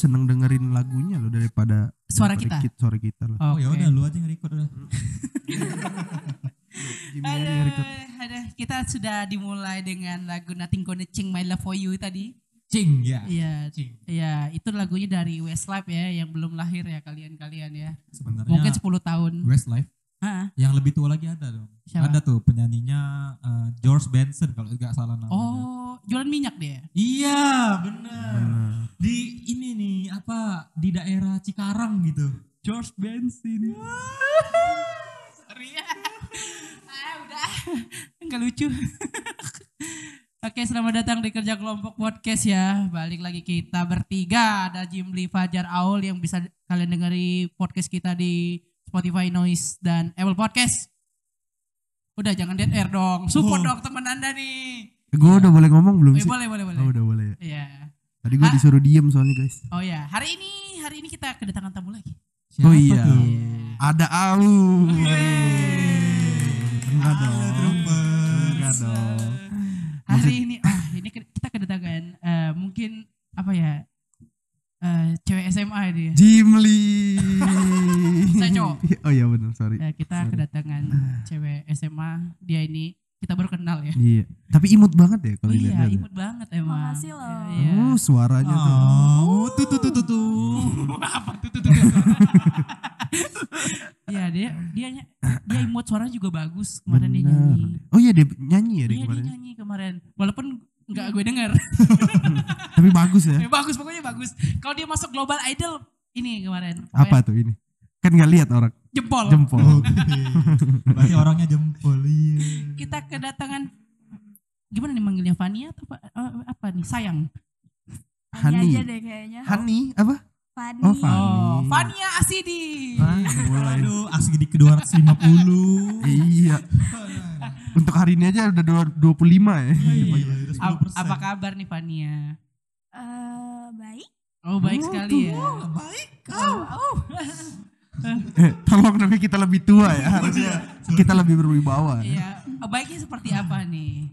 seneng dengerin lagunya loh daripada Suara daripada kita? kit- suara kita loh. Oh ya udah lu aja nge-record udah. Aduh, aduh, kita sudah dimulai dengan lagu Nothing Gonna Change My Love For You tadi. Cing ya. Iya, Cing. iya, itu lagunya dari Westlife ya, yang belum lahir ya kalian-kalian ya. Sebenarnya Mungkin 10 tahun. Westlife Ah, yang lebih tua lagi ada dong. Siapa? Ada tuh penyanyinya eh, George Benson kalau nggak salah namanya. Oh, jualan minyak dia. Iya, benar. Bener. Di ini nih apa di daerah Cikarang gitu. George Benson. Sorry ya. Ah, udah. Enggak lucu. Oke, selamat datang di Kerja Kelompok Podcast ya. Balik lagi kita bertiga. Ada Jimli Fajar Aul yang bisa kalian dengeri podcast kita di Spotify Noise dan Apple Podcast. Udah jangan dead air dong. Support Oh. dong teman Anda nih. Gue udah boleh ngomong belum sih? boleh, boleh, boleh. Oh, udah boleh ya. Iya. Tadi gue disuruh diem soalnya guys. Oh ya, hari ini hari ini kita kedatangan tamu lagi. Oh iya. tuh? Ada Au. Enggak dong. Enggak dong. Hari ini ah ini kita kedatangan eh, mungkin apa ya? Eh, cewek SMA ya. Jimli. Saya cowok. Oh iya benar, sorry. Ya, kita Sorry. kedatangan cewek SMA. Dia ini kita baru kenal ya. Iya. Tapi imut banget ya kalau iya, dilihat. ya. imut banget emang. Makasih loh. Iya. Oh, suaranya tuh. Oh, tuh tuh tuh tuh tuh. Apa tuh tuh tuh. tuh. Iya, dia dia dia imut suaranya juga bagus kemarin dia Bener. nyanyi. Oh iya dia nyanyi ya dia Iya, kemarin. dia nyanyi kemarin. Walaupun nggak gue denger. Tapi bagus ya. Eh, bagus pokoknya bagus. Kalau dia masuk Global Idol ini kemarin. Apa tuh ini? Kan nggak lihat orang Jempol. jempol. Berarti orangnya jempol iya. Kita kedatangan gimana nih manggilnya Fania atau apa, eh, apa nih? Sayang. Hani. aja deh kayaknya. Hani apa? Fani. Oh, Fani. Oh, Fania Asidi. Ah, mulai. Aduh, asik di ke 250. Iya. Untuk hari ini aja udah dua- 25 ya. Iya, udah Ap- 10%. apa kabar nih Fania? Eh, baik. Oh, baik Oh, sekali ya. Oh, baik. Eh, tolong tapi kita lebih tua ya harusnya. Kita lebih berwibawa. Iya, oh, baiknya seperti apa nih?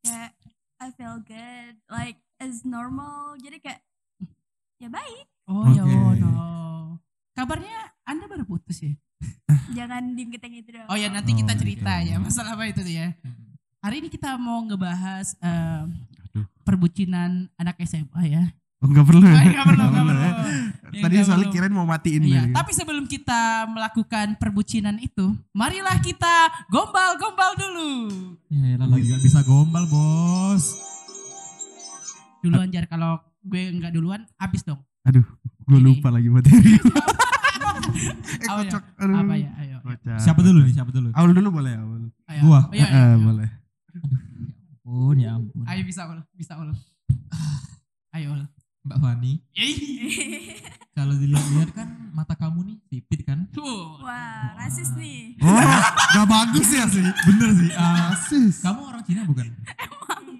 Kayak I feel good. Like as normal. Jadi kayak ya baik. Oh, ya Oke. oh, no. Kabarnya Anda baru putus ya? Jangan diinget yang itu dong. Oh ya nanti kita Oh, cerita oke. ya masalah apa itu ya. Hari ini kita mau ngebahas Aduh. perbucinan anak SMA ya. Oh, enggak perlu ya. Ah, nggak perlu, nggak Nggak perlu. ya. Ya, Tadi soalnya perlu. kirain mau matiin Iya, tadi. tapi sebelum kita melakukan perbucinan itu, marilah kita gombal-gombal dulu. Ya, elah, lagi gak bisa gombal, Bos. Duluan jar kalau gue nggak duluan, habis dong. Aduh, gue lupa lagi materi. eh Apa ya? kocok. Aduh. Apa ya? Ayo. Siapa dulu nih? Siapa dulu? Awal dulu boleh awal. ayo. Gua? Oh, iya, iya, iya. boleh. Oh, ya ampun. Ayo bisa ul, bisa ul. Ayo ul. Mbak Fani, kalau dilihat-lihat kan mata kamu nih sipit kan? Tuh. Wah, rasis nih. Oh, gak bagus ya sih. Bener sih. ah, Asis. kamu orang Cina bukan?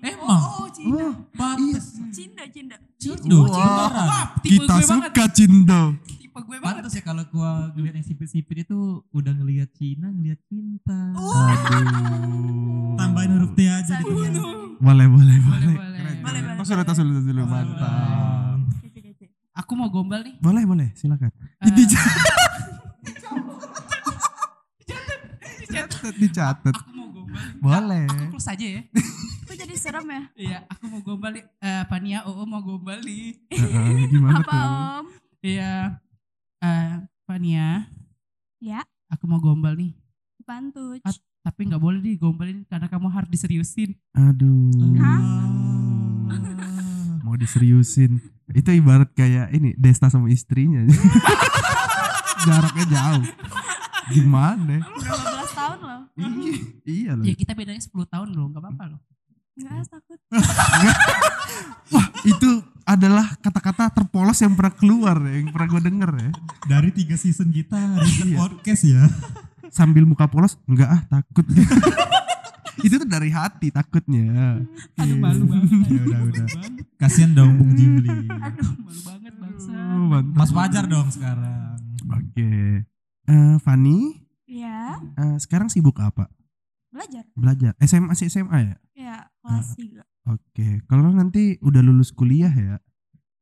Emang. Oh, Cina. Oh, Pantes. Cinda, cinda. Cindo. Wah. Cindoran. Wah, tipe kita suka Cindo. Tipe gue banget. Pantes ya kalau gua ngeliat yang sipit-sipit itu udah ngelihat Cina, ngelihat cinta. Aduh. Tambahin huruf T aja gitu. Boleh, boleh, Boleh, boleh. boleh. Keren, Boleh, keren. boleh, tos dulu. Mantap. Kece, kece. Aku mau gombal nih. Boleh, boleh. Silakan. Eh, Dicatat, dicatat. aku mau gombal. Boleh. Aku plus aja ya. Kok jadi serem ya? Iya, aku mau gombal nih. Eh, Fania, Oo mau gombal nih. Heeh, Gimana Apa tuh? om? Iya. Eh, Fania, Ya, aku mau gombal nih. pantuj. At- Tapi nggak boleh digombalin karena kamu harus diseriusin. Aduh. Hah? Mau diseriusin. Itu ibarat kayak ini Desta sama istrinya. Jaraknya jauh. Gimana? Berapa belas tahun loh? Iya, iya loh. Ya kita bedanya 10 tahun loh, nggak apa-apa loh. Enggak ah, takut. Wah, itu adalah kata-kata terpolos yang pernah keluar ya, yang pernah gue denger ya. Dari tiga season kita Iya. podcast ya. Sambil muka polos, enggak ah takut. itu tuh dari hati takutnya. Aduh Iya. malu banget. Ya udah udah. Kasian dong Bung Jimli. Aduh malu banget bangsa. Oh, mantap. Mas Fajar dong sekarang. Oke. Eh Fani, Ya, eh, sekarang sibuk apa? belajar. Belajar. SMA sih SMA ya? Ya, kelas tiga. Oke, kalau nanti udah lulus kuliah ya,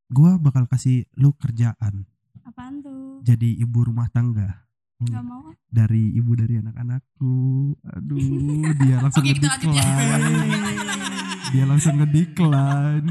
gua bakal kasih lu kerjaan Apaan tuh? jadi ibu rumah tangga. Hmm, Gak mau. Dari ibu dari anak-anakku. Aduh, dia langsung ngedecline. Dia langsung ngedecline.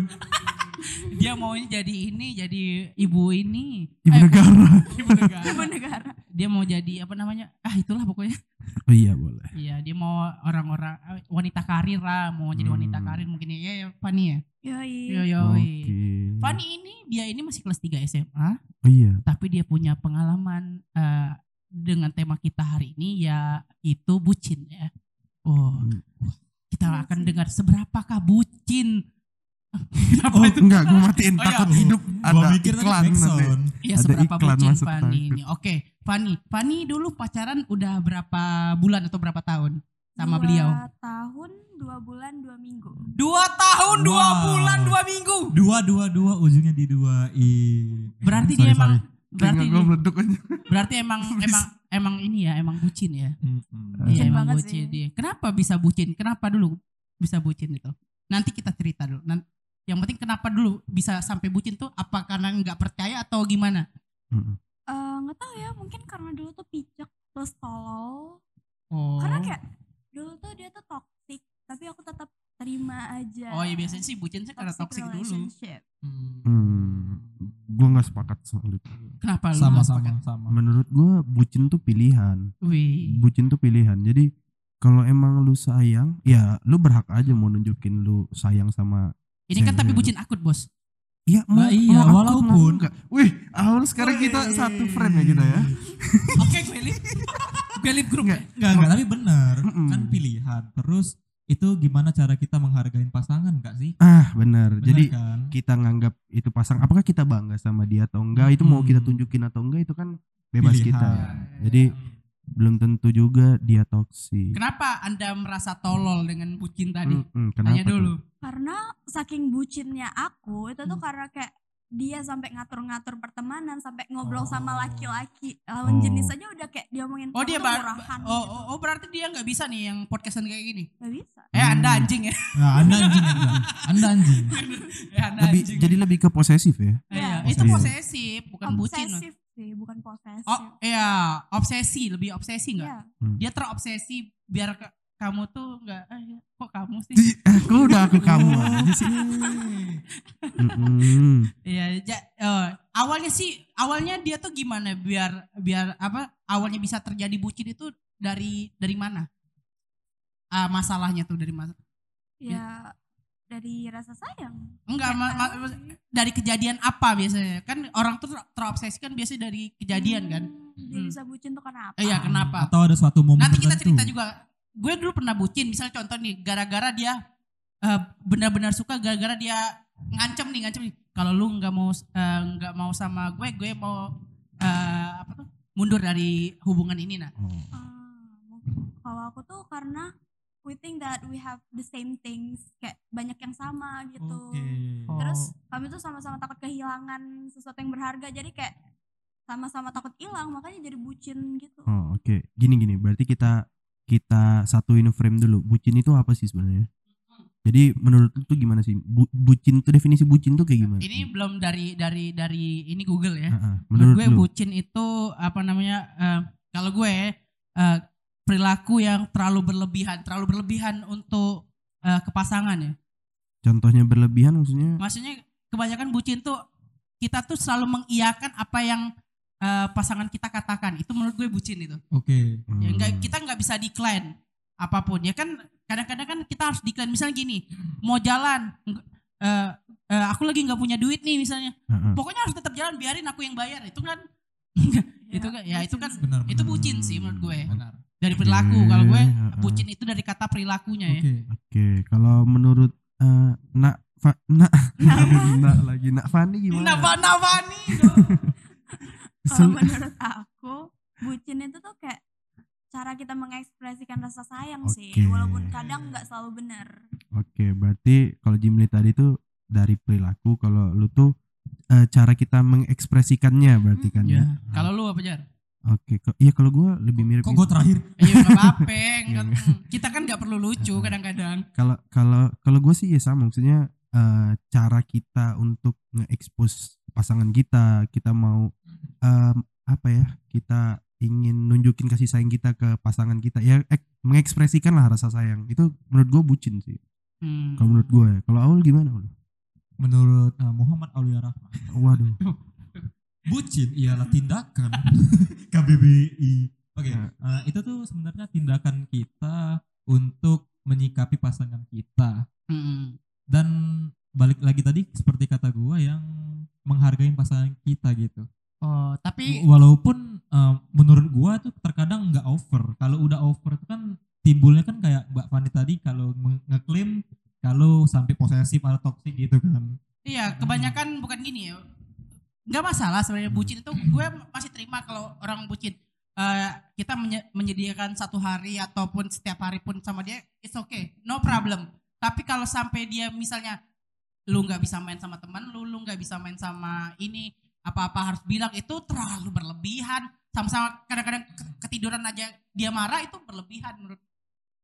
Dia maunya jadi ini, jadi ibu ini. Ibu Eh, negara. ibu negara. Ibu negara. Dia mau jadi apa namanya? Ah, itulah pokoknya. Oh iya boleh. Iya, dia mau orang-orang eh, wanita karir lah, mau jadi wanita Hmm. karir mungkin ya, ya Fani ya. Yoi. Yo yo. Oke. Fani ini dia ini masih kelas 3 SMA, Oh iya. tapi dia punya pengalaman eh, dengan tema kita hari ini ya itu bucin ya. Oh, Hmm. kita Bucin. akan dengar seberapakah bucin. Kenapa Oh itu? enggak, gue matiin Oh, iya. takut hidup Gua ada mikir iklan nanti. Iya Ada seberapa iklan bucin masuk Fani ini. Oke, Fani. Fani dulu pacaran udah berapa bulan atau berapa tahun sama Dua beliau? tahun, dua bulan, dua minggu. Dua tahun, dua Wow. bulan, dua minggu. Dua dua dua ujungnya di dua i. Berarti Sorry, dia emang sorry. berarti gue dia- meleduk aja. berarti emang emang emang ini ya, emang bucin ya. Mm-mm. Iya Bucin emang banget bucin sih. dia. Kenapa bisa bucin? Kenapa dulu bisa bucin itu? Nanti kita cerita dulu. Nan- yang penting kenapa dulu bisa sampai bucin tuh? Apa karena nggak percaya atau gimana? Eh, nggak tahu ya, mungkin karena dulu tuh picek terus tolol. Oh. Karena kayak dulu tuh dia tuh toxic, tapi aku tetap terima aja. Oh iya biasanya sih bucin sih karena toxic dulu. relationship. Hmm, gue nggak sepakat soal itu. Kenapa lu? Sama nggak sama sepakat? sama. Menurut gue bucin tuh pilihan. Wih. Bucin tuh pilihan. Jadi kalau emang lu sayang, ya lu berhak aja mau nunjukin lu sayang sama. Ini kan tapi Cewek. bucin akut bos. Iya, mau, Nah, iya, mau aku, walaupun- mau enggak. Wih, awal sekarang kita satu friend ya kita ya. Oke gue lip. gue lip grup ya. Enggak, enggak, tapi benar. Mm-mm. Kan pilihan. Terus itu gimana cara kita menghargai pasangan enggak sih? Ah, benar. Jadi kan? kita nganggap itu pasang apakah kita bangga sama dia atau enggak itu mau kita Hmm. tunjukin atau enggak itu kan bebas Pilihan. kita jadi belum tentu juga dia toksik Kenapa anda merasa tolol dengan bucin tadi? Mm-mm, Tanya kenapa dulu. tuh? Karena saking bucinnya aku, itu tuh Hmm. karena kayak dia sampai ngatur-ngatur pertemanan, sampai ngobrol Oh. sama laki-laki lawan Oh. jenis aja udah kayak dia ngomongin Oh "Kamu dia bar- murahan," oh, gitu. oh, oh berarti dia nggak bisa nih yang podcastan kayak gini. Gak bisa. Eh anda Hmm. anjing ya. Nah, Anda anjing Anda. Anda anjing. eh anda lebih anjing. jadi lebih ke posesif ya Iya, Iya. itu posesif bukan bucin. loh. Sih, bukan posesif. Oh iya, obsesi lebih obsesi nggak? Iya. Dia terobsesi biar ke- kamu tuh nggak. Eh, kok kamu sih? Ih, eh, kok udah aku kamu aja sih. Iya, ja- eh, awalnya sih awalnya dia tuh gimana biar biar apa awalnya bisa terjadi bucin itu dari dari mana? Ah, masalahnya tuh dari mana? Ya dari rasa sayang. Enggak, ma- ma- dari kejadian apa biasanya? Kan orang tuh ter- terobsesi kan biasanya dari kejadian kan. Hmm, Dia Hmm. bisa bucin tuh kenapa? Eh, Iya, kenapa? Atau ada suatu momen Nanti kita cerita juga. Gue dulu pernah bucin, misalnya contoh nih, gara-gara dia eh, benar-benar suka, gara-gara dia ngancem nih, ngancem nih. Kalau lu nggak mau eh, nggak mau sama gue, gue mau eh, apa tuh mundur dari hubungan ini nah. Mungkin. Kalau aku tuh karena we think that we have the same things, kayak banyak yang sama gitu. Oke. Terus Oh. kami tuh sama-sama takut kehilangan sesuatu yang berharga, jadi kayak sama-sama takut hilang, makanya jadi bucin gitu. Oh, oke gini gini berarti kita kita satuin frame dulu bucin itu apa sih sebenarnya jadi menurut lu tuh gimana sih Bu- bucin tuh definisi bucin tuh kayak gimana Ini belum dari dari dari ini Google ya. Ah, ah, Menurut menurut gue lu bucin itu apa namanya? eh, kalau gue eh, perilaku yang terlalu berlebihan, terlalu berlebihan untuk eh, ke pasangan ya. contohnya berlebihan maksudnya Maksudnya kebanyakan bucin tuh kita tuh selalu mengiyakan apa yang eh, pasangan kita katakan. Itu menurut gue bucin itu. Oke. Ya enggak Hmm. kita nggak bisa decline apa pun. Ya kan kadang-kadang kan kita harus decline misalnya gini, mau jalan eh, eh, aku lagi nggak punya duit nih misalnya. Ah, ah. Pokoknya harus tetap jalan biarin aku yang bayar. Itu kan itu kan ya itu kan Benar. itu benar. bucin sih menurut gue. Benar. Dari perilaku. Kalau gue bucin itu dari kata perilakunya ya. Oke. Oke, kalau menurut eh, nak Fa, nak nak lagi nak Fani gimana? Napa napa nih? Kalau menurut aku, bucin itu tuh kayak cara kita mengekspresikan rasa sayang sih, Oke. walaupun kadang nggak selalu benar. Oke, berarti kalau Jimli tadi tuh dari perilaku, kalau lu tuh eh, cara kita mengekspresikannya berarti kan Ya. ya. Kalau lu apa jar? Oke, ko- iya kalau gue lebih mirip Kok gue terakhir? Iya nggak apa-apa. Nggak- nggak. mm, Kita kan nggak perlu lucu kadang-kadang. Kalau kalau kalau gue sih ya sama maksudnya eh, cara kita untuk nge-expose pasangan kita, kita mau em, apa ya? Kita ingin nunjukin kasih sayang kita ke pasangan kita ya ek- mengekspresikan lah rasa sayang itu menurut gue bucin sih Hmm. kalau menurut gue ya kalau Aul gimana Aul? Menurut uh, Muhammad Aulia Rahman, waduh bucin ialah tindakan KBBI. Oke, Ya. uh, itu tuh sebenarnya tindakan kita untuk menyikapi pasangan kita. Mm-mm. Dan balik lagi tadi seperti kata gua yang menghargai pasangan kita gitu. Oh, tapi Walaupun uh, menurut gua tuh terkadang nggak over. Kalau udah over itu kan timbulnya kan kayak Mbak Fani tadi kalau ngeklaim kalau sampai posesif atau toksik gitu kan. iya kebanyakan bukan gini ya. Nggak masalah sebenarnya bucin itu gue masih terima kalau orang bucin. Eh, kita menye- menyediakan satu hari ataupun setiap hari pun sama dia, it's okay, no problem. Tapi kalau sampai dia misalnya lu nggak bisa main sama teman lu, lu nggak bisa main sama ini, apa-apa harus bilang itu terlalu berlebihan. Sama-sama kadang-kadang ke- ketiduran aja dia marah itu berlebihan menurut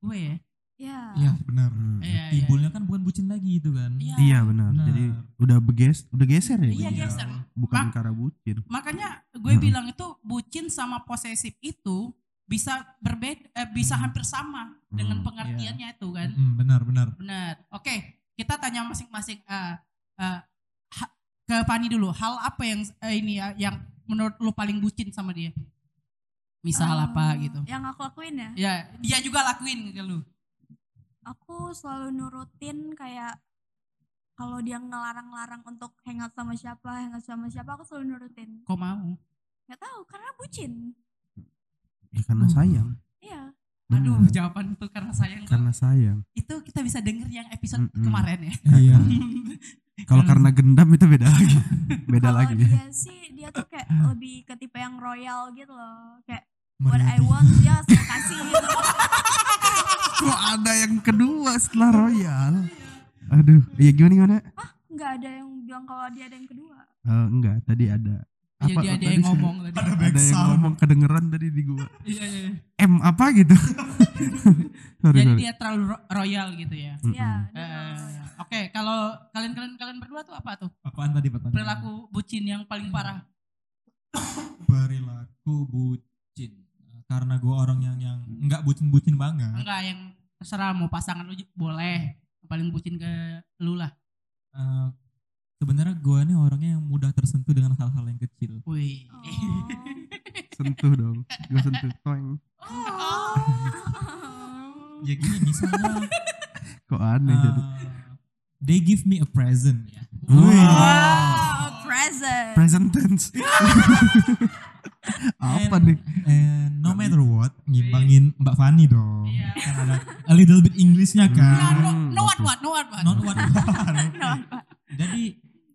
gue ya. Ya. Iya benar. Hmm. Iya, iya. Timbulnya kan bukan bucin lagi itu kan. Iya. iya benar Benar. jadi udah beges udah geser ya Iya, geser. bukan Mak- karena bucin Makanya gue Heeh. bilang itu bucin sama posesif itu bisa berbeda eh, bisa Hmm. hampir sama dengan Hmm, pengertiannya itu kan. Mm, benar benar. Benar. Oke, kita tanya masing-masing eh, eh, ha- ke Pani dulu. Hal apa yang eh, ini ya yang menurut lu paling bucin sama dia? Misal Eh, apa gitu. Yang aku lakuin ya. Ya, dia juga lakuin ke lu. Aku selalu nurutin kayak kalau dia ngelarang-larang untuk hangout sama siapa, hangout sama siapa, aku selalu nurutin. Kok mau? Gak tahu karena bucin. ya karena Oh. sayang Iya. Aduh, jawaban tuh karena sayang tuh. karena sayang Itu kita bisa denger yang episode Mm-mm. kemarin ya. Iya. kalau karena gendam itu beda lagi beda Kalau lagi dia sih dia tuh kayak lebih ke tipe yang royal gitu loh. Kayak what I want dia saya kasih gitu. kok ada yang kedua setelah royal aduh iya gimana gimana Nggak ada yang bilang kalau dia ada yang kedua. Eh, enggak tadi ada Iya, dia, dia tadi yang ngomong tadi. Ada ada yang ngomong kedengeran tadi di gua Iya, iya. M apa gitu sorry Jadi sorry dia terlalu ro- royal gitu ya. Iya. terlalu royal. Oke, kalau kalian-kalian kalian berdua tuh apa tuh? Apaan tadi pertanyaan? Perilaku bucin yang paling parah. perilaku bucin. Karena gue orang yang yang nggak bucin-bucin banget. Enggak yang terserah mau pasangan lu boleh. Paling bucin ke lu lah. Eh, Sebenarnya gue ini orangnya yang mudah tersentuh dengan hal-hal yang kecil. Wih. Oh. sentuh dong gua sentuh toeng Oh. Ya gini misalnya kok aneh jadi eh, they give me a present ya. Wih. Wow, present. present tense apa And- nih And no matter what, ngimbangin Mbak Fani dong. Iya. Kan ada a little bit Englishnya No, kan. no, Hmm, no what oke. what, no what what. Not what. Jadi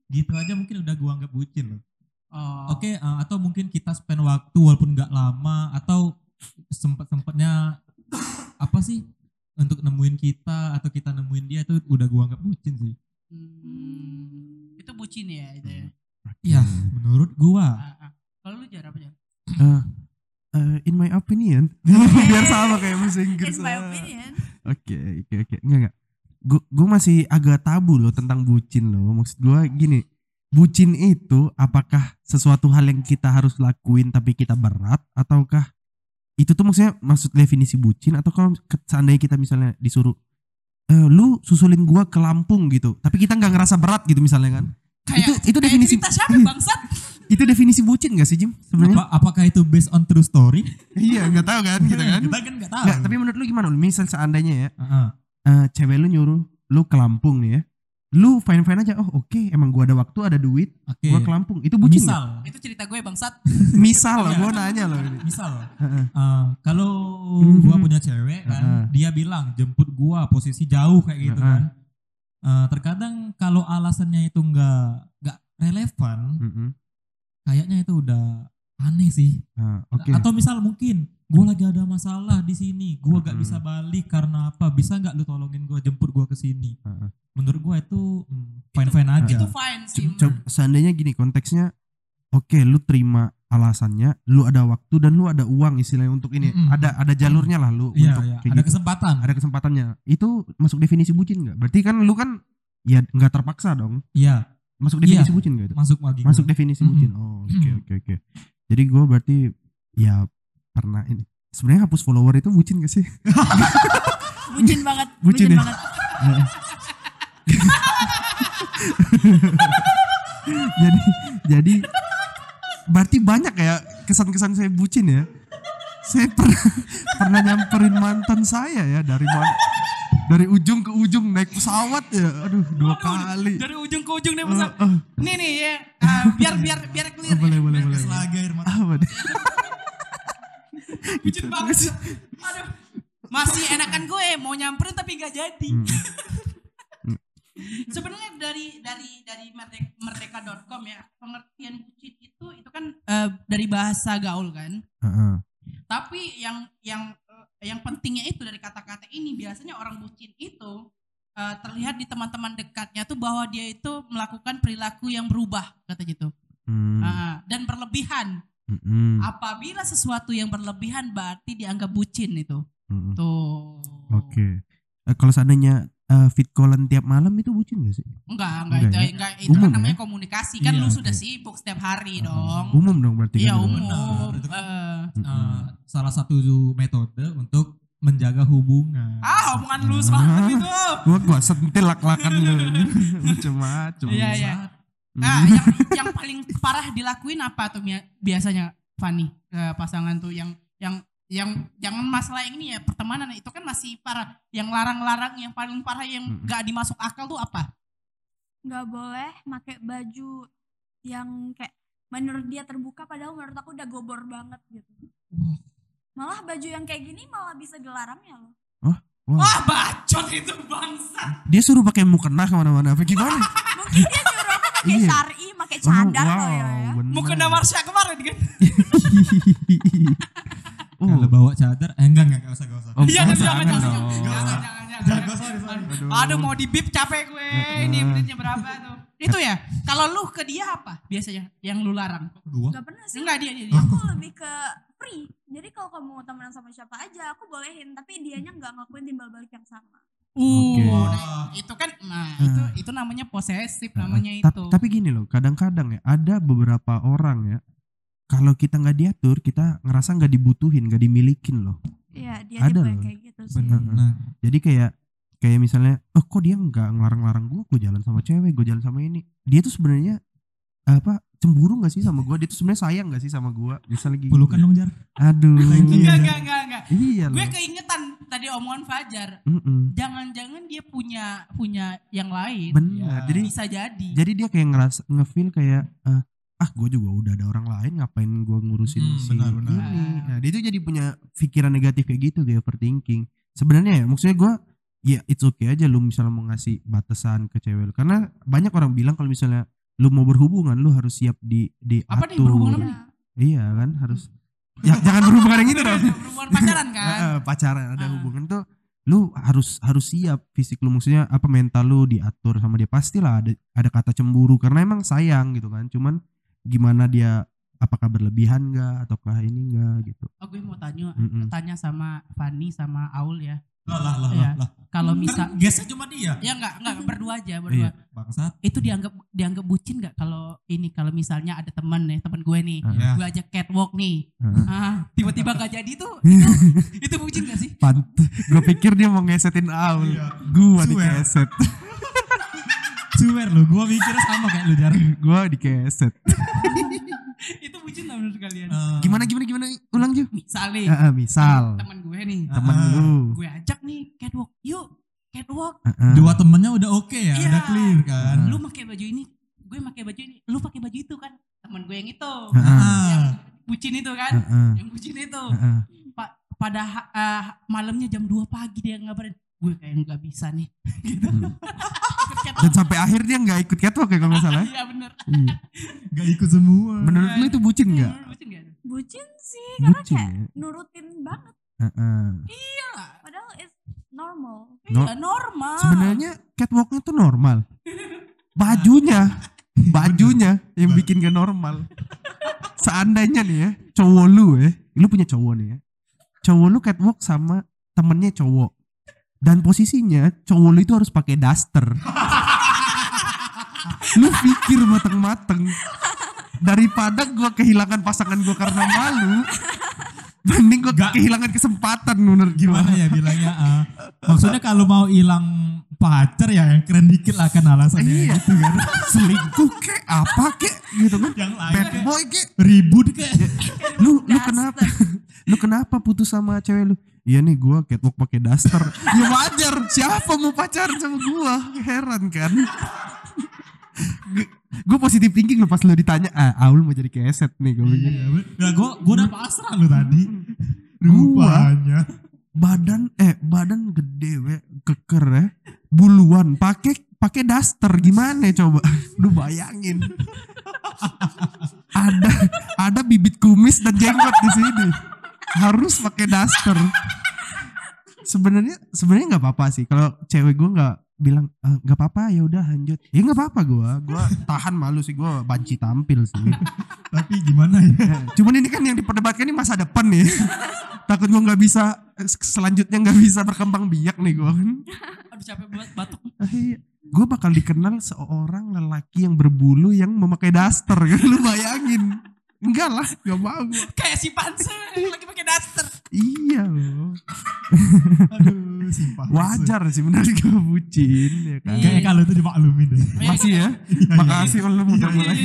gitu aja mungkin udah gua anggap bucin loh. Oh. Oke, uh, atau mungkin kita spend waktu walaupun nggak lama atau sempat-sempatnya apa sih untuk nemuin kita atau kita nemuin dia itu udah gua anggap bucin sih. Hmm, itu bucin ya itu ya. Iya, menurut gua. Ah, ah. Kalau lu jar apa jar? Eh, eh, in my opinion biar sama kayak bahasa Inggris In my opinion. Oke, oke, oke. Enggak, enggak. Gue gue masih agak tabu loh tentang bucin loh. Maksud gue gini, bucin itu apakah sesuatu hal yang kita harus lakuin tapi kita berat ataukah itu tuh maksudnya maksud definisi bucin atau kalau seandainya kita misalnya disuruh eh lu susulin gua ke Lampung gitu, tapi kita nggak ngerasa berat gitu misalnya kan? Kayak Itu- itu kayak definisi- siapa bangsat? Itu definisi bucin gak sih Jim sebenarnya? Apa, apakah itu based on true story? iya, nggak tahu kan gitu kan? Kita kan nggak tahu. Tapi menurut lu gimana? Misal seandainya ya, Heeh. Eh, cewek lu nyuruh lu ke Lampung nih ya. Lu fine fine aja. Oh oke, emang gua ada waktu, ada duit, Oke. gua ke Lampung. Itu bucin? Misal, Itu cerita gue bangsat. Misal loh, Iya. gua nanya loh. ini. misal Heeh. uh, kalau Mhm. gua punya cewek kan, dia bilang jemput gua posisi jauh kayak gitu kan. Uh, terkadang kalau alasannya itu nggak nggak relevan, Mm-mm. kayaknya itu udah aneh sih. Ah, Oke. Atau misal mungkin gua lagi ada masalah di sini, gua gak Mm-mm. bisa balik karena apa? Bisa nggak lu tolongin gua jemput gua ke sini? Heeh. Menurut gua itu fine fine aja. Itu fine sih. Coba seandainya gini konteksnya, oke lu terima alasannya lu ada waktu dan lu ada uang istilahnya untuk ini Mm-mm. ada ada jalurnya lah lu Iya, untuk kayak Ada gitu. kesempatan. ada kesempatannya itu masuk definisi bucin nggak berarti kan lu kan ya nggak terpaksa dong Iya, masuk Iya. definisi bucin gak itu masuk lagi. masuk definisi Mm-mm. bucin oh oke Mm. oke oke jadi gue berarti ya pernah ini sebenarnya hapus follower itu bucin gak sih bucin banget Bucin bucin, ya? banget jadi jadi berarti banyak ya kesan-kesan saya bucin ya saya pernah pernah nyamperin mantan saya ya dari mana dari ujung ke ujung naik pesawat ya aduh dua kali Dari ujung ke ujung Eh, pesawat. eh, Nih nih ya. ah, biar biar biar clear. boleh ya. boleh Biar boleh Selagi air mata. apa deh Bucin banget. Aduh. Masih enakan gue mau nyamperin tapi gak jadi. Hmm. Sebenarnya dari dari dari merdeka, merdeka.com ya, pengertian bucin itu itu kan eh, dari bahasa gaul kan. Heeh. Tapi yang yang eh, yang pentingnya itu dari kata-kata ini biasanya orang bucin itu eh, terlihat di teman-teman dekatnya tuh bahwa dia itu melakukan perilaku yang berubah kata gitu. Hmm, Ah, dan berlebihan. Mm-mm, Apabila sesuatu yang berlebihan berarti dianggap bucin itu. mm-mm. Tuh. Oke. Eh, kalau seandainya eh, fit callan tiap malam itu bucin gak sih? Enggak, enggak, Enggak itu, ya? enggak, itu Umum kan ya? namanya komunikasi. Kan Iya, lu sudah oke. sibuk setiap hari dong. Umum dong berarti Iya, kan? umum. Benar, itu kan. Mm-mm. Eh, salah satu metode untuk menjaga hubungan. ah, omongan lu banget itu. Gua gua sentil lak-lakan lu. Macem-macem. Iya, iya. Hmm. Ah, yang yang paling parah dilakuin apa tuh biasanya Fanny ke pasangan tuh yang yang yang jangan masalah yang ini ya pertemanan itu kan masih parah. Yang larang-larang yang paling parah yang Mm-mm. gak dimasuk akal tuh apa? nggak boleh pakai baju yang kayak menurut dia terbuka padahal menurut aku udah gobor banget gitu malah baju yang kayak gini malah bisa dilarang ya loh Wah, Wah, bacot itu bangsa. dia suruh pakai mukena ke mana-mana apa gimana? mungkin dia pakai Iya. syari pakai cadar Oh, ya, ya. bener. Mau kena Marsha kemarin kan? oh, Kalau bawa cadar, eh enggak enggak, enggak usah, enggak usah. Oh, Iya, jangan jangan, jangan, dong. jangan. Aduh. Aduh mau di bip capek gue. Ini Heeh. menitnya berapa tuh? Itu ya. Kalau lu ke dia apa biasanya yang lu larang? Kedua. Gak pernah sih Enggak dia dia. dia. aku lebih ke free jadi kalau kamu mau temenan sama siapa aja aku bolehin tapi dianya nggak ngelakuin timbal balik yang sama Uh, nah, itu kan nah itu itu namanya posesif namanya Ta- itu. Tapi gini loh, kadang-kadang ya ada beberapa orang ya kalau kita nggak diatur, kita ngerasa nggak dibutuhin, nggak dimilikin loh. Iya dia Ada loh. kayak gitu sih Benar. Nah, Jadi kayak kayak misalnya, oh kok dia nggak ngelarang-larang gue, gue jalan sama cewek, gue jalan sama ini. Dia tuh sebenarnya apa cemburu nggak sih sama gue? Dia tuh sebenarnya sayang nggak sih sama gue? Bisa lagi. pelukan dong, Jar. Aduh. Enggak enggak enggak enggak. Iya Gue keingetan tadi omongan Fajar. Jangan-jangan dia punya punya yang lain. Benar. Ya. Jadi Bisa jadi. jadi dia kayak ngerasa ngefeel kayak eh, ah gue juga udah ada orang lain ngapain gue ngurusin Hmm, si benar, benar. ini nah dia tuh jadi punya pikiran negatif kayak gitu kayak overthinking sebenarnya ya maksudnya gue ya it's okay aja lu misalnya mau ngasih batasan ke cewek karena banyak orang bilang kalau misalnya lu mau berhubungan lu harus siap di diatur Apa nih, berhubungan apa nih? iya kan harus ya, jangan berhubungan yang itu dong. Berhubungan pacaran kan? Pacaran ada Ah. hubungan. Tuh lu harus harus siap fisik lu. Maksudnya apa mental lu diatur sama dia. Pastilah ada ada kata cemburu. Karena emang sayang gitu kan. Cuman gimana dia apakah berlebihan enggak ataukah ini enggak gitu Oh, gue mau tanya Mm-mm. tanya sama Fanny sama Aul ya. Lah lah lah Iya. lah. lah. Kalau Kan misal gesnya cuma dia. ya enggak enggak berdua aja Iya. berdua. Bangsat. Itu dianggap dianggap bucin enggak kalau ini kalau misalnya ada teman nih, teman gue nih. Ah. Ya. Gue ajak catwalk nih. Heeh. Ah, tiba-tiba gak jadi tuh. Itu, itu bucin gak sih? Pant gue pikir dia mau ngesetin Aul Iya. gua dikeset Swear lu, gua mikirnya sama kayak lu, Jar. gua dikeset itu bucin gak menurut kalian? Eh, gimana gimana gimana ulang Ju Misal nih, Heeh, misal teman gue nih. temen lu Gue ajak nih catwalk. Yuk, catwalk. Heeh. Dua temennya udah oke ya, Iya. udah clear kan. Lu pakai baju ini, gue pakai baju ini. Lu pakai baju itu kan? Temen gue yang itu. Heeh. Yang Ah. bucin itu kan? Heeh. Yang bucin itu. Heeh. Pa- pada eh, malamnya jam 2 pagi dia ngabarin gue kayak nggak bisa nih gitu. Hmm. Dan sampai akhir dia nggak ikut catwalk ya kalau nggak salah iya bener. Iya. Gak ikut semua. menurut lu itu bucin nggak? Hmm, bucin nggak? Bucin sih karena bucin kayak ya? nurutin banget. Heeh. iya lah. Padahal it's normal. No- iya normal. Sebenarnya catwalknya tuh normal. Bajunya, bajunya yang bikin gak normal. seandainya nih ya cowok lu ya lu punya cowok nih ya. Cowok lu catwalk sama temennya cowok dan posisinya cowok lu itu harus pakai daster lu pikir mateng-mateng daripada gua kehilangan pasangan gua karena malu mending gua Nggak. kehilangan kesempatan menurut gua Gimana ya bilangnya? ah? maksudnya kalau mau hilang pacar ya yang keren dikit lah kan alasannya Iya. gitu kan. selingkuh kek apa kek gitu kan Yang lain bad boy kek ribut kayak. lu lu kenapa lu kenapa putus sama cewek lu Iya nih gua catwalk pakai daster. ya wajar, siapa mau pacaran sama gua? Heran kan? gue positif thinking lo pas lu ditanya, ah Aul mau jadi keset nih gue bilang. Iya, Nah, gua gua udah pasrah lu tadi. Gua. Rupanya. Badan eh badan gede we, keker ya. Buluan pakai pakai daster gimana coba? Lu bayangin. ada ada bibit kumis dan jenggot di sini. Harus pakai daster. Sebenarnya sebenarnya nggak apa-apa sih kalau cewek gue nggak bilang "Eh, nggak apa-apa ya udah lanjut. Ya nggak apa-apa gue. Gue tahan malu sih gue banci tampil sih. Tapi gimana ya? Ya, Cuman ini kan yang diperdebatkan ini masa depan nih. Takut gue nggak bisa selanjutnya nggak bisa berkembang biak nih gue kan. Aduh capek banget batuk. gue bakal dikenal seorang lelaki yang berbulu yang memakai daster kan lu bayangin. Enggak lah, gak mau. Kayak si Panse lagi pakai daster. Iya loh. Aduh. Wajar sih benar gue bucin ya kan. Iya. Kayaknya kalau itu dimaklumin deh. Masih ya. Iya, Makasih lu udah Iya, mulai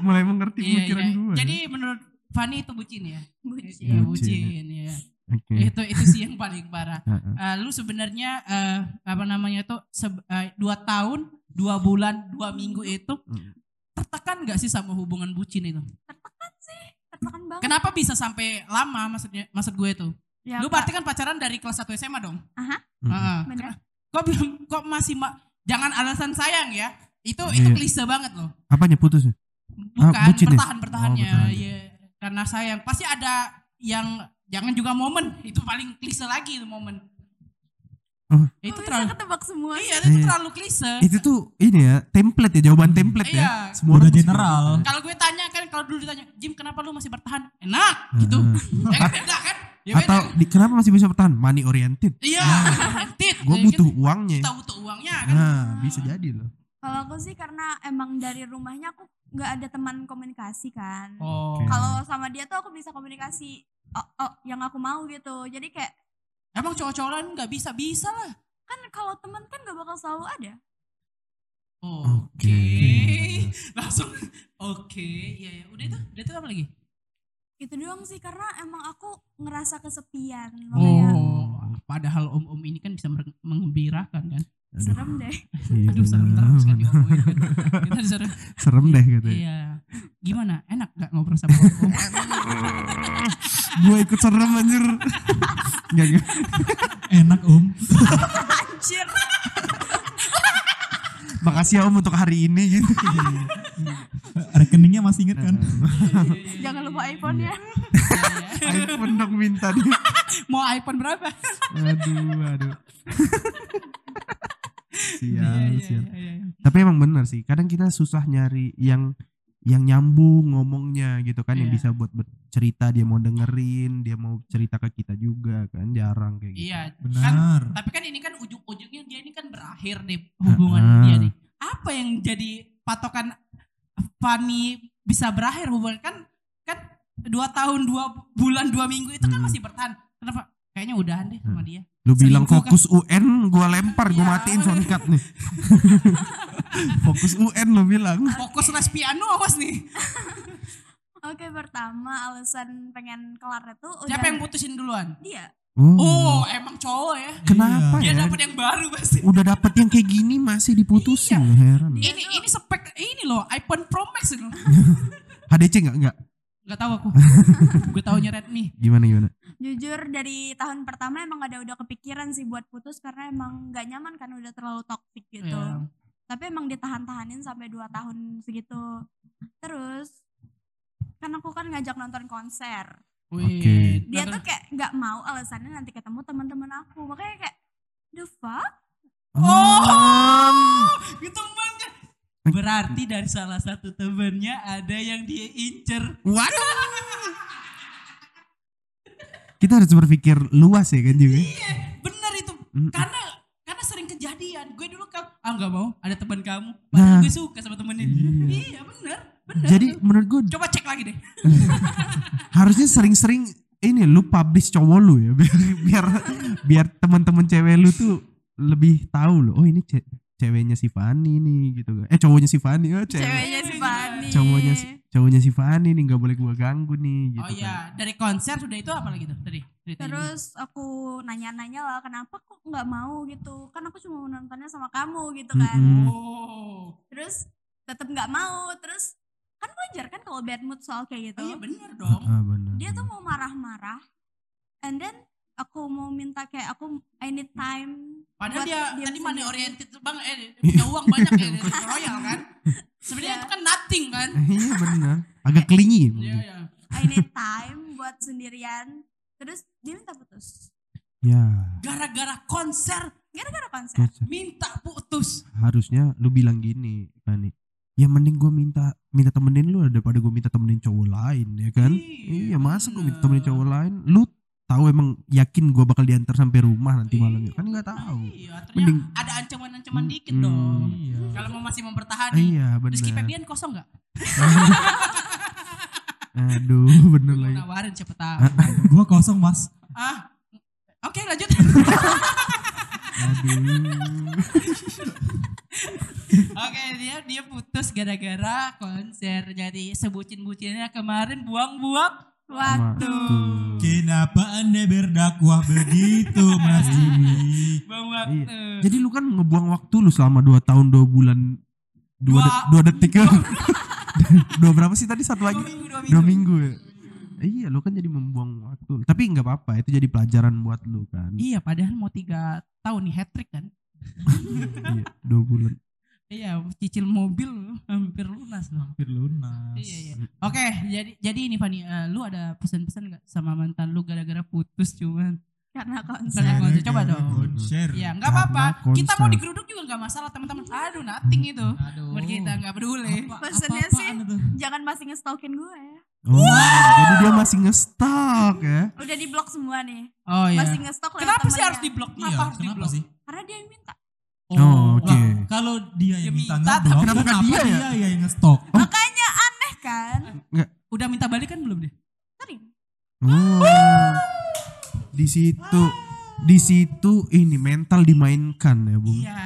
mulai mengerti Iya, pemikiran iya. gue. Jadi menurut Fanny itu bucin ya? Bucin. Iya, Bucin. bucin ya. Oke. Itu itu sih yang paling parah. Eh, lu sebenarnya eh, apa namanya tuh eh, dua tahun, dua bulan, dua minggu itu Hmm. tertekan gak sih sama hubungan bucin itu? Tertekan sih, tertekan banget. Kenapa bisa sampai lama maksudnya maksud gue tuh? Ya, lu berarti kan pacaran dari kelas 1 SMA dong? Aha. Heeh. bener. Kok belum kok masih ma- jangan alasan sayang ya. Itu itu Iya. klise banget loh. Apanya putus? ya? Bukan ya? bertahan-bertahannya. Oh, bertahan. Iya. Karena sayang. Pasti ada yang jangan juga momen. Itu paling klise lagi itu momen. Oh. Itu terlalu ketebak semua. Iya, itu Iya. terlalu klise. Itu tuh ini ya, template ya, jawaban template Iya. ya. Semua Udah general. gitu. Kalau gue tanya kan kalau dulu ditanya, "Jim, kenapa lu masih bertahan?" Enak gitu. Ya kan beda kan? Ya beda. Atau di, kenapa masih bisa bertahan? Money oriented. iya, tit. Gue Ya, butuh kan? uangnya. Kita butuh uangnya kan. Nah, bisa jadi loh. Kalau aku sih karena emang dari rumahnya aku nggak ada teman komunikasi kan. Oh. Kalau sama dia tuh aku bisa komunikasi oh, oh, yang aku mau gitu. Jadi kayak Emang cowok-cowok lain nggak bisa bisa lah. kan kalau teman kan gak bakal selalu ada. Oke. Oke. Langsung oke. Iya ya. Udah itu, udah itu apa lagi? Itu doang sih karena emang aku ngerasa kesepian. Makanya Oh, padahal om-om ini kan bisa mengembirakan kan. serem deh. Iya, Aduh, serem terus kan diomongin kan. Kita serem. Serem deh gitu. Iya. Gimana? Enak gak ngobrol sama om? Gue ikut serem anjir. Enggak enggak. Enak om. Anjir. Makasih ya Om untuk hari ini gitu. Rekeningnya masih inget kan? Jangan lupa iPhone ya. iPhone dong minta dia. Mau iPhone berapa? Aduh, aduh. Iya, sial, iya, sial. iya, iya. Tapi emang benar sih. Kadang kita susah nyari yang yang nyambung ngomongnya gitu kan yang Iya. bisa buat bercerita dia mau dengerin dia mau cerita ke kita juga kan jarang kayak gitu. Iya. Kan, Benar. tapi kan ini kan ujung-ujungnya dia ini kan berakhir nih hubungan Ah. dia nih. Apa yang jadi patokan Fanny bisa berakhir hubungan kan kan dua tahun dua bulan dua minggu itu kan Hmm. masih bertahan. Kenapa? Kayaknya udahan deh sama dia. Lu bilang Selingkuh kan? fokus UN, gua lempar, gua Iya. matiin soundcard nih. fokus UN lu bilang. Fokus les piano awas nih. Oke pertama alasan pengen kelarnya tuh udah Siapa yang putusin duluan? dia. Oh, Oh, emang cowok ya. kenapa Dia ya? dapat yang baru pasti. Udah dapet yang kayak gini masih diputusin Iya. heran. Dia Ini tuh- ini spek ini loh iPhone Pro Max itu. HDC enggak enggak? Gak tahu aku. Gue taunya Redmi. Gimana gimana? Jujur dari tahun pertama emang ada udah kepikiran sih buat putus karena emang nggak nyaman kan udah terlalu toxic gitu. Iya. Tapi emang ditahan-tahanin sampai 2 tahun segitu. Terus kan aku kan ngajak nonton konser. Wih, Oke. Dia tuh kayak nggak mau alasannya nanti ketemu teman-teman aku. Makanya kayak the fuck? Oh, gitu banget. Berarti dari salah satu temennya ada yang dia incer. Waduh. Kita harus berpikir luas ya kan juga. Iya, bener itu. Mm. Karena sering kejadian. Gue dulu kan ah nggak mau ada teman kamu. Nah. Padahal gue suka sama temennya. Iya. Iya, bener. Bener. Jadi menurut gue coba cek lagi deh. harusnya sering-sering ini lu publish cowok lu ya biar biar biar teman-teman cewek lu tuh lebih tahu loh. Oh ini ce- ceweknya si Fani nih gitu kan. Eh cowoknya si Fani. Oh, cewek. Ceweknya si Fani. Cowoknya si cowoknya si Fani nih nggak boleh gua ganggu nih gitu oh iya, dari konser sudah itu apa lagi tuh tadi? Terus aku nanya-nanya lah kenapa kok nggak mau gitu. Kan aku cuma mau nontonnya sama kamu gitu kan. Mm-mm. Oh. Terus tetap nggak mau. Terus kan wajar kan kalau bad mood soal kayak gitu. Oh iya bener dong. Ah, benar. Dia tuh mau marah-marah. And then aku mau minta kayak aku I need time. Padahal dia diam tadi money oriented bang, eh punya uang banyak ya royal kan. Sebenarnya Iya. itu kan nothing kan. Iya benar. Agak kelingi. Iya mungkin. iya. I need time buat sendirian. Terus dia minta putus. Ya. Gara-gara konser Gara-gara konser. konser. minta putus. Harusnya lu bilang gini, Fani. Ya mending gue minta minta temenin lu daripada gue minta temenin cowok lain ya kan? Iya, Iya, masa gue minta bener. temenin cowok lain? Lu tahu emang yakin gue bakal diantar sampai rumah nanti malamnya? Kan nggak tahu. Iya, ternyata Mending- ada ancaman-ancaman dikit Hmm. dong. Iya. Kalau mau masih mempertahankan. Iya Rizky benar. Febian kosong nggak? Aduh bener Mau lagi. nawarin siapa tahu. Gua kosong mas. ah, oke lanjut. Aduh. Oke dia dia putus gara-gara konser jadi sebucin-bucinnya kemarin buang-buang Waktu. Waktu. Kenapa anda berdakwah begitu mas Jimmy? buang waktu. Iya. Jadi lu kan ngebuang waktu lu selama 2 tahun 2 bulan 2 Dua- de- dua detik ya. dua berapa sih tadi satu lagi? Dua minggu, dua minggu. Dua minggu ya. Iya, lu kan jadi membuang waktu. Tapi nggak apa-apa, itu jadi pelajaran buat lu kan. Iya padahal mau tiga tahun nih hat trick kan. iya, dua bulan. Iya cicil mobil hampir lunas loh. Hampir lunas. Iya iya. Oke jadi jadi ini Fani, eh, lu ada pesan-pesan nggak sama mantan lu gara-gara putus cuman? Karena konser. Karena konser. Coba dong. Konser. Ya nggak apa-apa. Kita mau digeruduk juga nggak masalah teman-teman. Aduh nothing itu. Aduh. Buat kita nggak peduli. Apa-apaan sih- itu? Jangan masih ngestokin gue ya. Oh, jadi dia masih ngestok ya. Udah di blok semua nih. Oh iya. Masih ngestok lewat Kenapa sih harus diblok? Kenapa Iya, harus kenapa diblok? sih? Karena dia yang minta. Oh, oke. Lah, kalau dia Dia yang minta minta, ngeblok, kenapa kenapa dia dia, ya? yang ngestok? Makanya aneh kan? Udah minta balik kan belum deh? Sering. Oh. Di situ di situ ini mental dimainkan ya, Bung. Iya.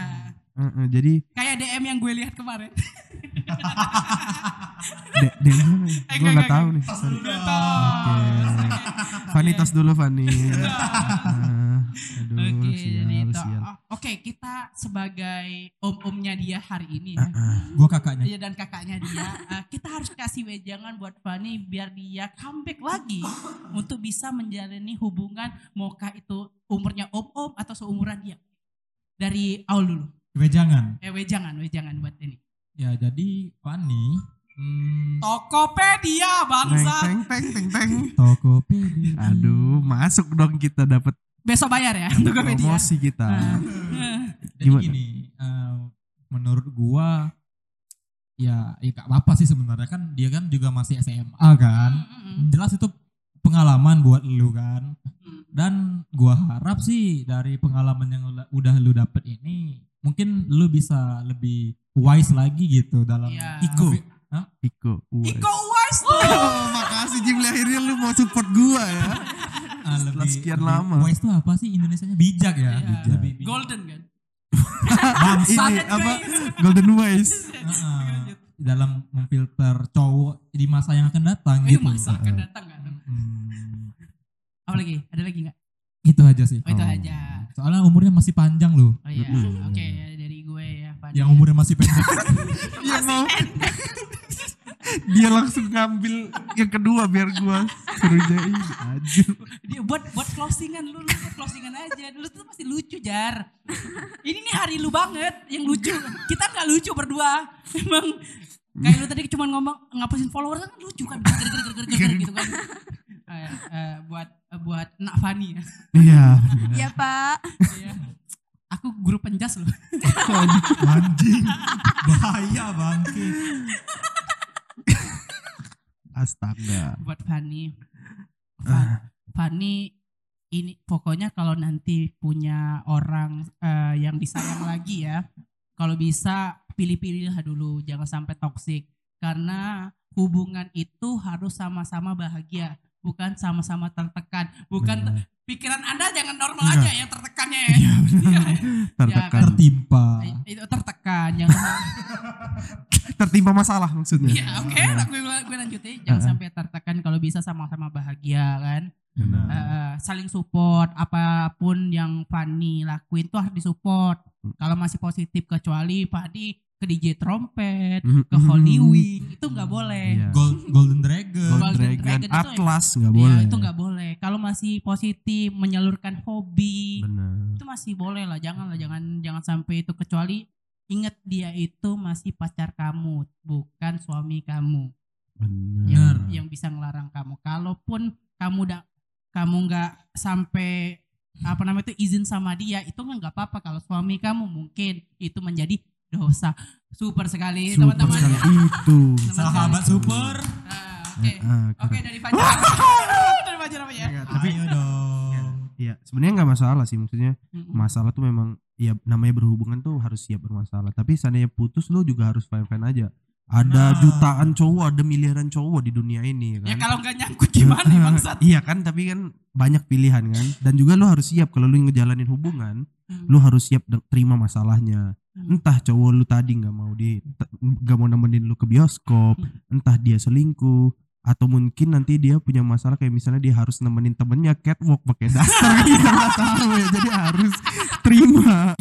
Heeh, jadi Kayak DM yang gue lihat kemarin. de, de mana? Eh, Gue nggak tahu nih. Sorry. Oke. Fani tos dulu Fani. Ah, aduh, Oke, sial, gitu. Oke, kita sebagai om-omnya dia hari ini ya. Ah, Gua kakaknya. Iya dan kakaknya dia, eh, kita harus kasih wejangan buat Fani biar dia comeback lagi untuk bisa menjalani hubungan maukah itu umurnya om-om atau seumuran dia. Dari awal dulu. Wejangan. Eh wejangan, wejangan buat ini. Ya jadi Fanny. Hmm, Tokopedia Teng bangsa. teng teng teng teng. Tokopedia. Aduh, masuk dong kita dapat Besok bayar ya Tokopedia. promosi kita. Nah, Jadi Gimana? gini, eh, menurut gua ya ya gak apa-apa sih sebenarnya kan dia kan juga masih SMA kan. Mm-mm. Jelas itu pengalaman buat lu kan. Mm. Dan gua harap sih dari pengalaman yang udah, lu dapet ini mungkin lu bisa lebih wise lagi gitu dalam Iya. Iko. Hah? Iko. Uwais. Iko Uwais Oh, makasih Jimli akhirnya lu mau support gua ya. Ah, Setelah sekian lebih- lama. Wise itu apa sih Indonesianya bijak ya? Iya. Bijak. Lebih bijak. Golden kan. Ini apa? Golden Wise. Heeh. dalam memfilter cowok di masa yang akan datang Itu gitu. masa akan datang kan. Hmm, Apa lagi? Ada lagi nggak? itu aja sih. Oh itu Oh. aja. Soalnya umurnya masih panjang loh. Oh iya. Oke dari gue ya. Yang umurnya masih pendek. Dia mau dia langsung ngambil yang kedua biar gua kerjain aja. Dia buat buat closingan lu, lu buat closingan aja. Lu tuh masih lucu jar. Ini nih hari lu banget yang lucu. Kita nggak lucu berdua. Emang kayak lu tadi cuma ngomong ngapusin followers kan lucu kan. Ger, ger, ger, ger, ger, ger, gitu kan. Eh, eh, buat eh, buat Nak Fani ya. Iya. Iya pak. Iya. Aku guru penjas loh. Anjing. Bahaya bangke. Astaga. buat Fanny. Fa- Fanny ini pokoknya kalau nanti punya orang eh, yang disayang lagi ya, kalau bisa pilih-pilih lah dulu, jangan sampai toksik. Karena hubungan itu harus sama-sama bahagia, bukan sama-sama tertekan. Bukan Benar. pikiran Anda jangan normal Enggak. aja yang tertekannya ya. Iya. Iya. Tertekan. Tertimpa. Itu tertekan, jangan Tertimpa masalah maksudnya. Iya, oke, gue gue lanjutin. Jangan Heeh. sampai tertekan kalau bisa sama-sama bahagia kan. Benar. Eh, saling support apa pun yang Fanny lakuin tuh harus disupport. Hmm. Kalau masih positif kecuali Fanny ke DJ trompet, Mhm, ke. Holy Wing itu nggak boleh. Iya. Gold, Golden Dragon. Gold Golden Dragon, Dragon itu Atlas nggak Iya, boleh. itu nggak boleh. Kalau masih positif menyalurkan hobi Benar. itu masih boleh lah. Jangan lah, jangan jangan sampai itu kecuali ingat dia itu masih pacar kamu, bukan suami kamu Benar. yang yang bisa ngelarang kamu. Kalaupun kamu udah kamu nggak sampai apa namanya itu izin sama dia itu kan nggak apa-apa kalau suami kamu mungkin itu menjadi dosa super sekali Super teman-teman sekali itu. Sahabat super. Ah, oke Ah, oke keren. dari Fajar dari Fajar apa ya Tapi Ayo dong. Iya, sebenarnya nggak masalah sih maksudnya. Masalah tuh memang ya namanya berhubungan tuh harus siap bermasalah. Tapi seandainya putus lu juga harus fine-fine aja. Ada Nah. jutaan cowok, ada miliaran cowok di dunia ini ya kan. kalau nggak nyangkut gimana bangsat Iya kan, tapi kan banyak pilihan kan. Dan juga lu harus siap kalau lu ngejalanin hubungan, Hmm. lu harus siap terima masalahnya. Hmm. Entah cowok lu tadi nggak mau di nggak mau nemenin lu ke bioskop, Hmm. entah dia selingkuh atau mungkin nanti dia punya masalah kayak misalnya dia harus nemenin temennya catwalk pakai daster. Kita tahu ya. Jadi harus terima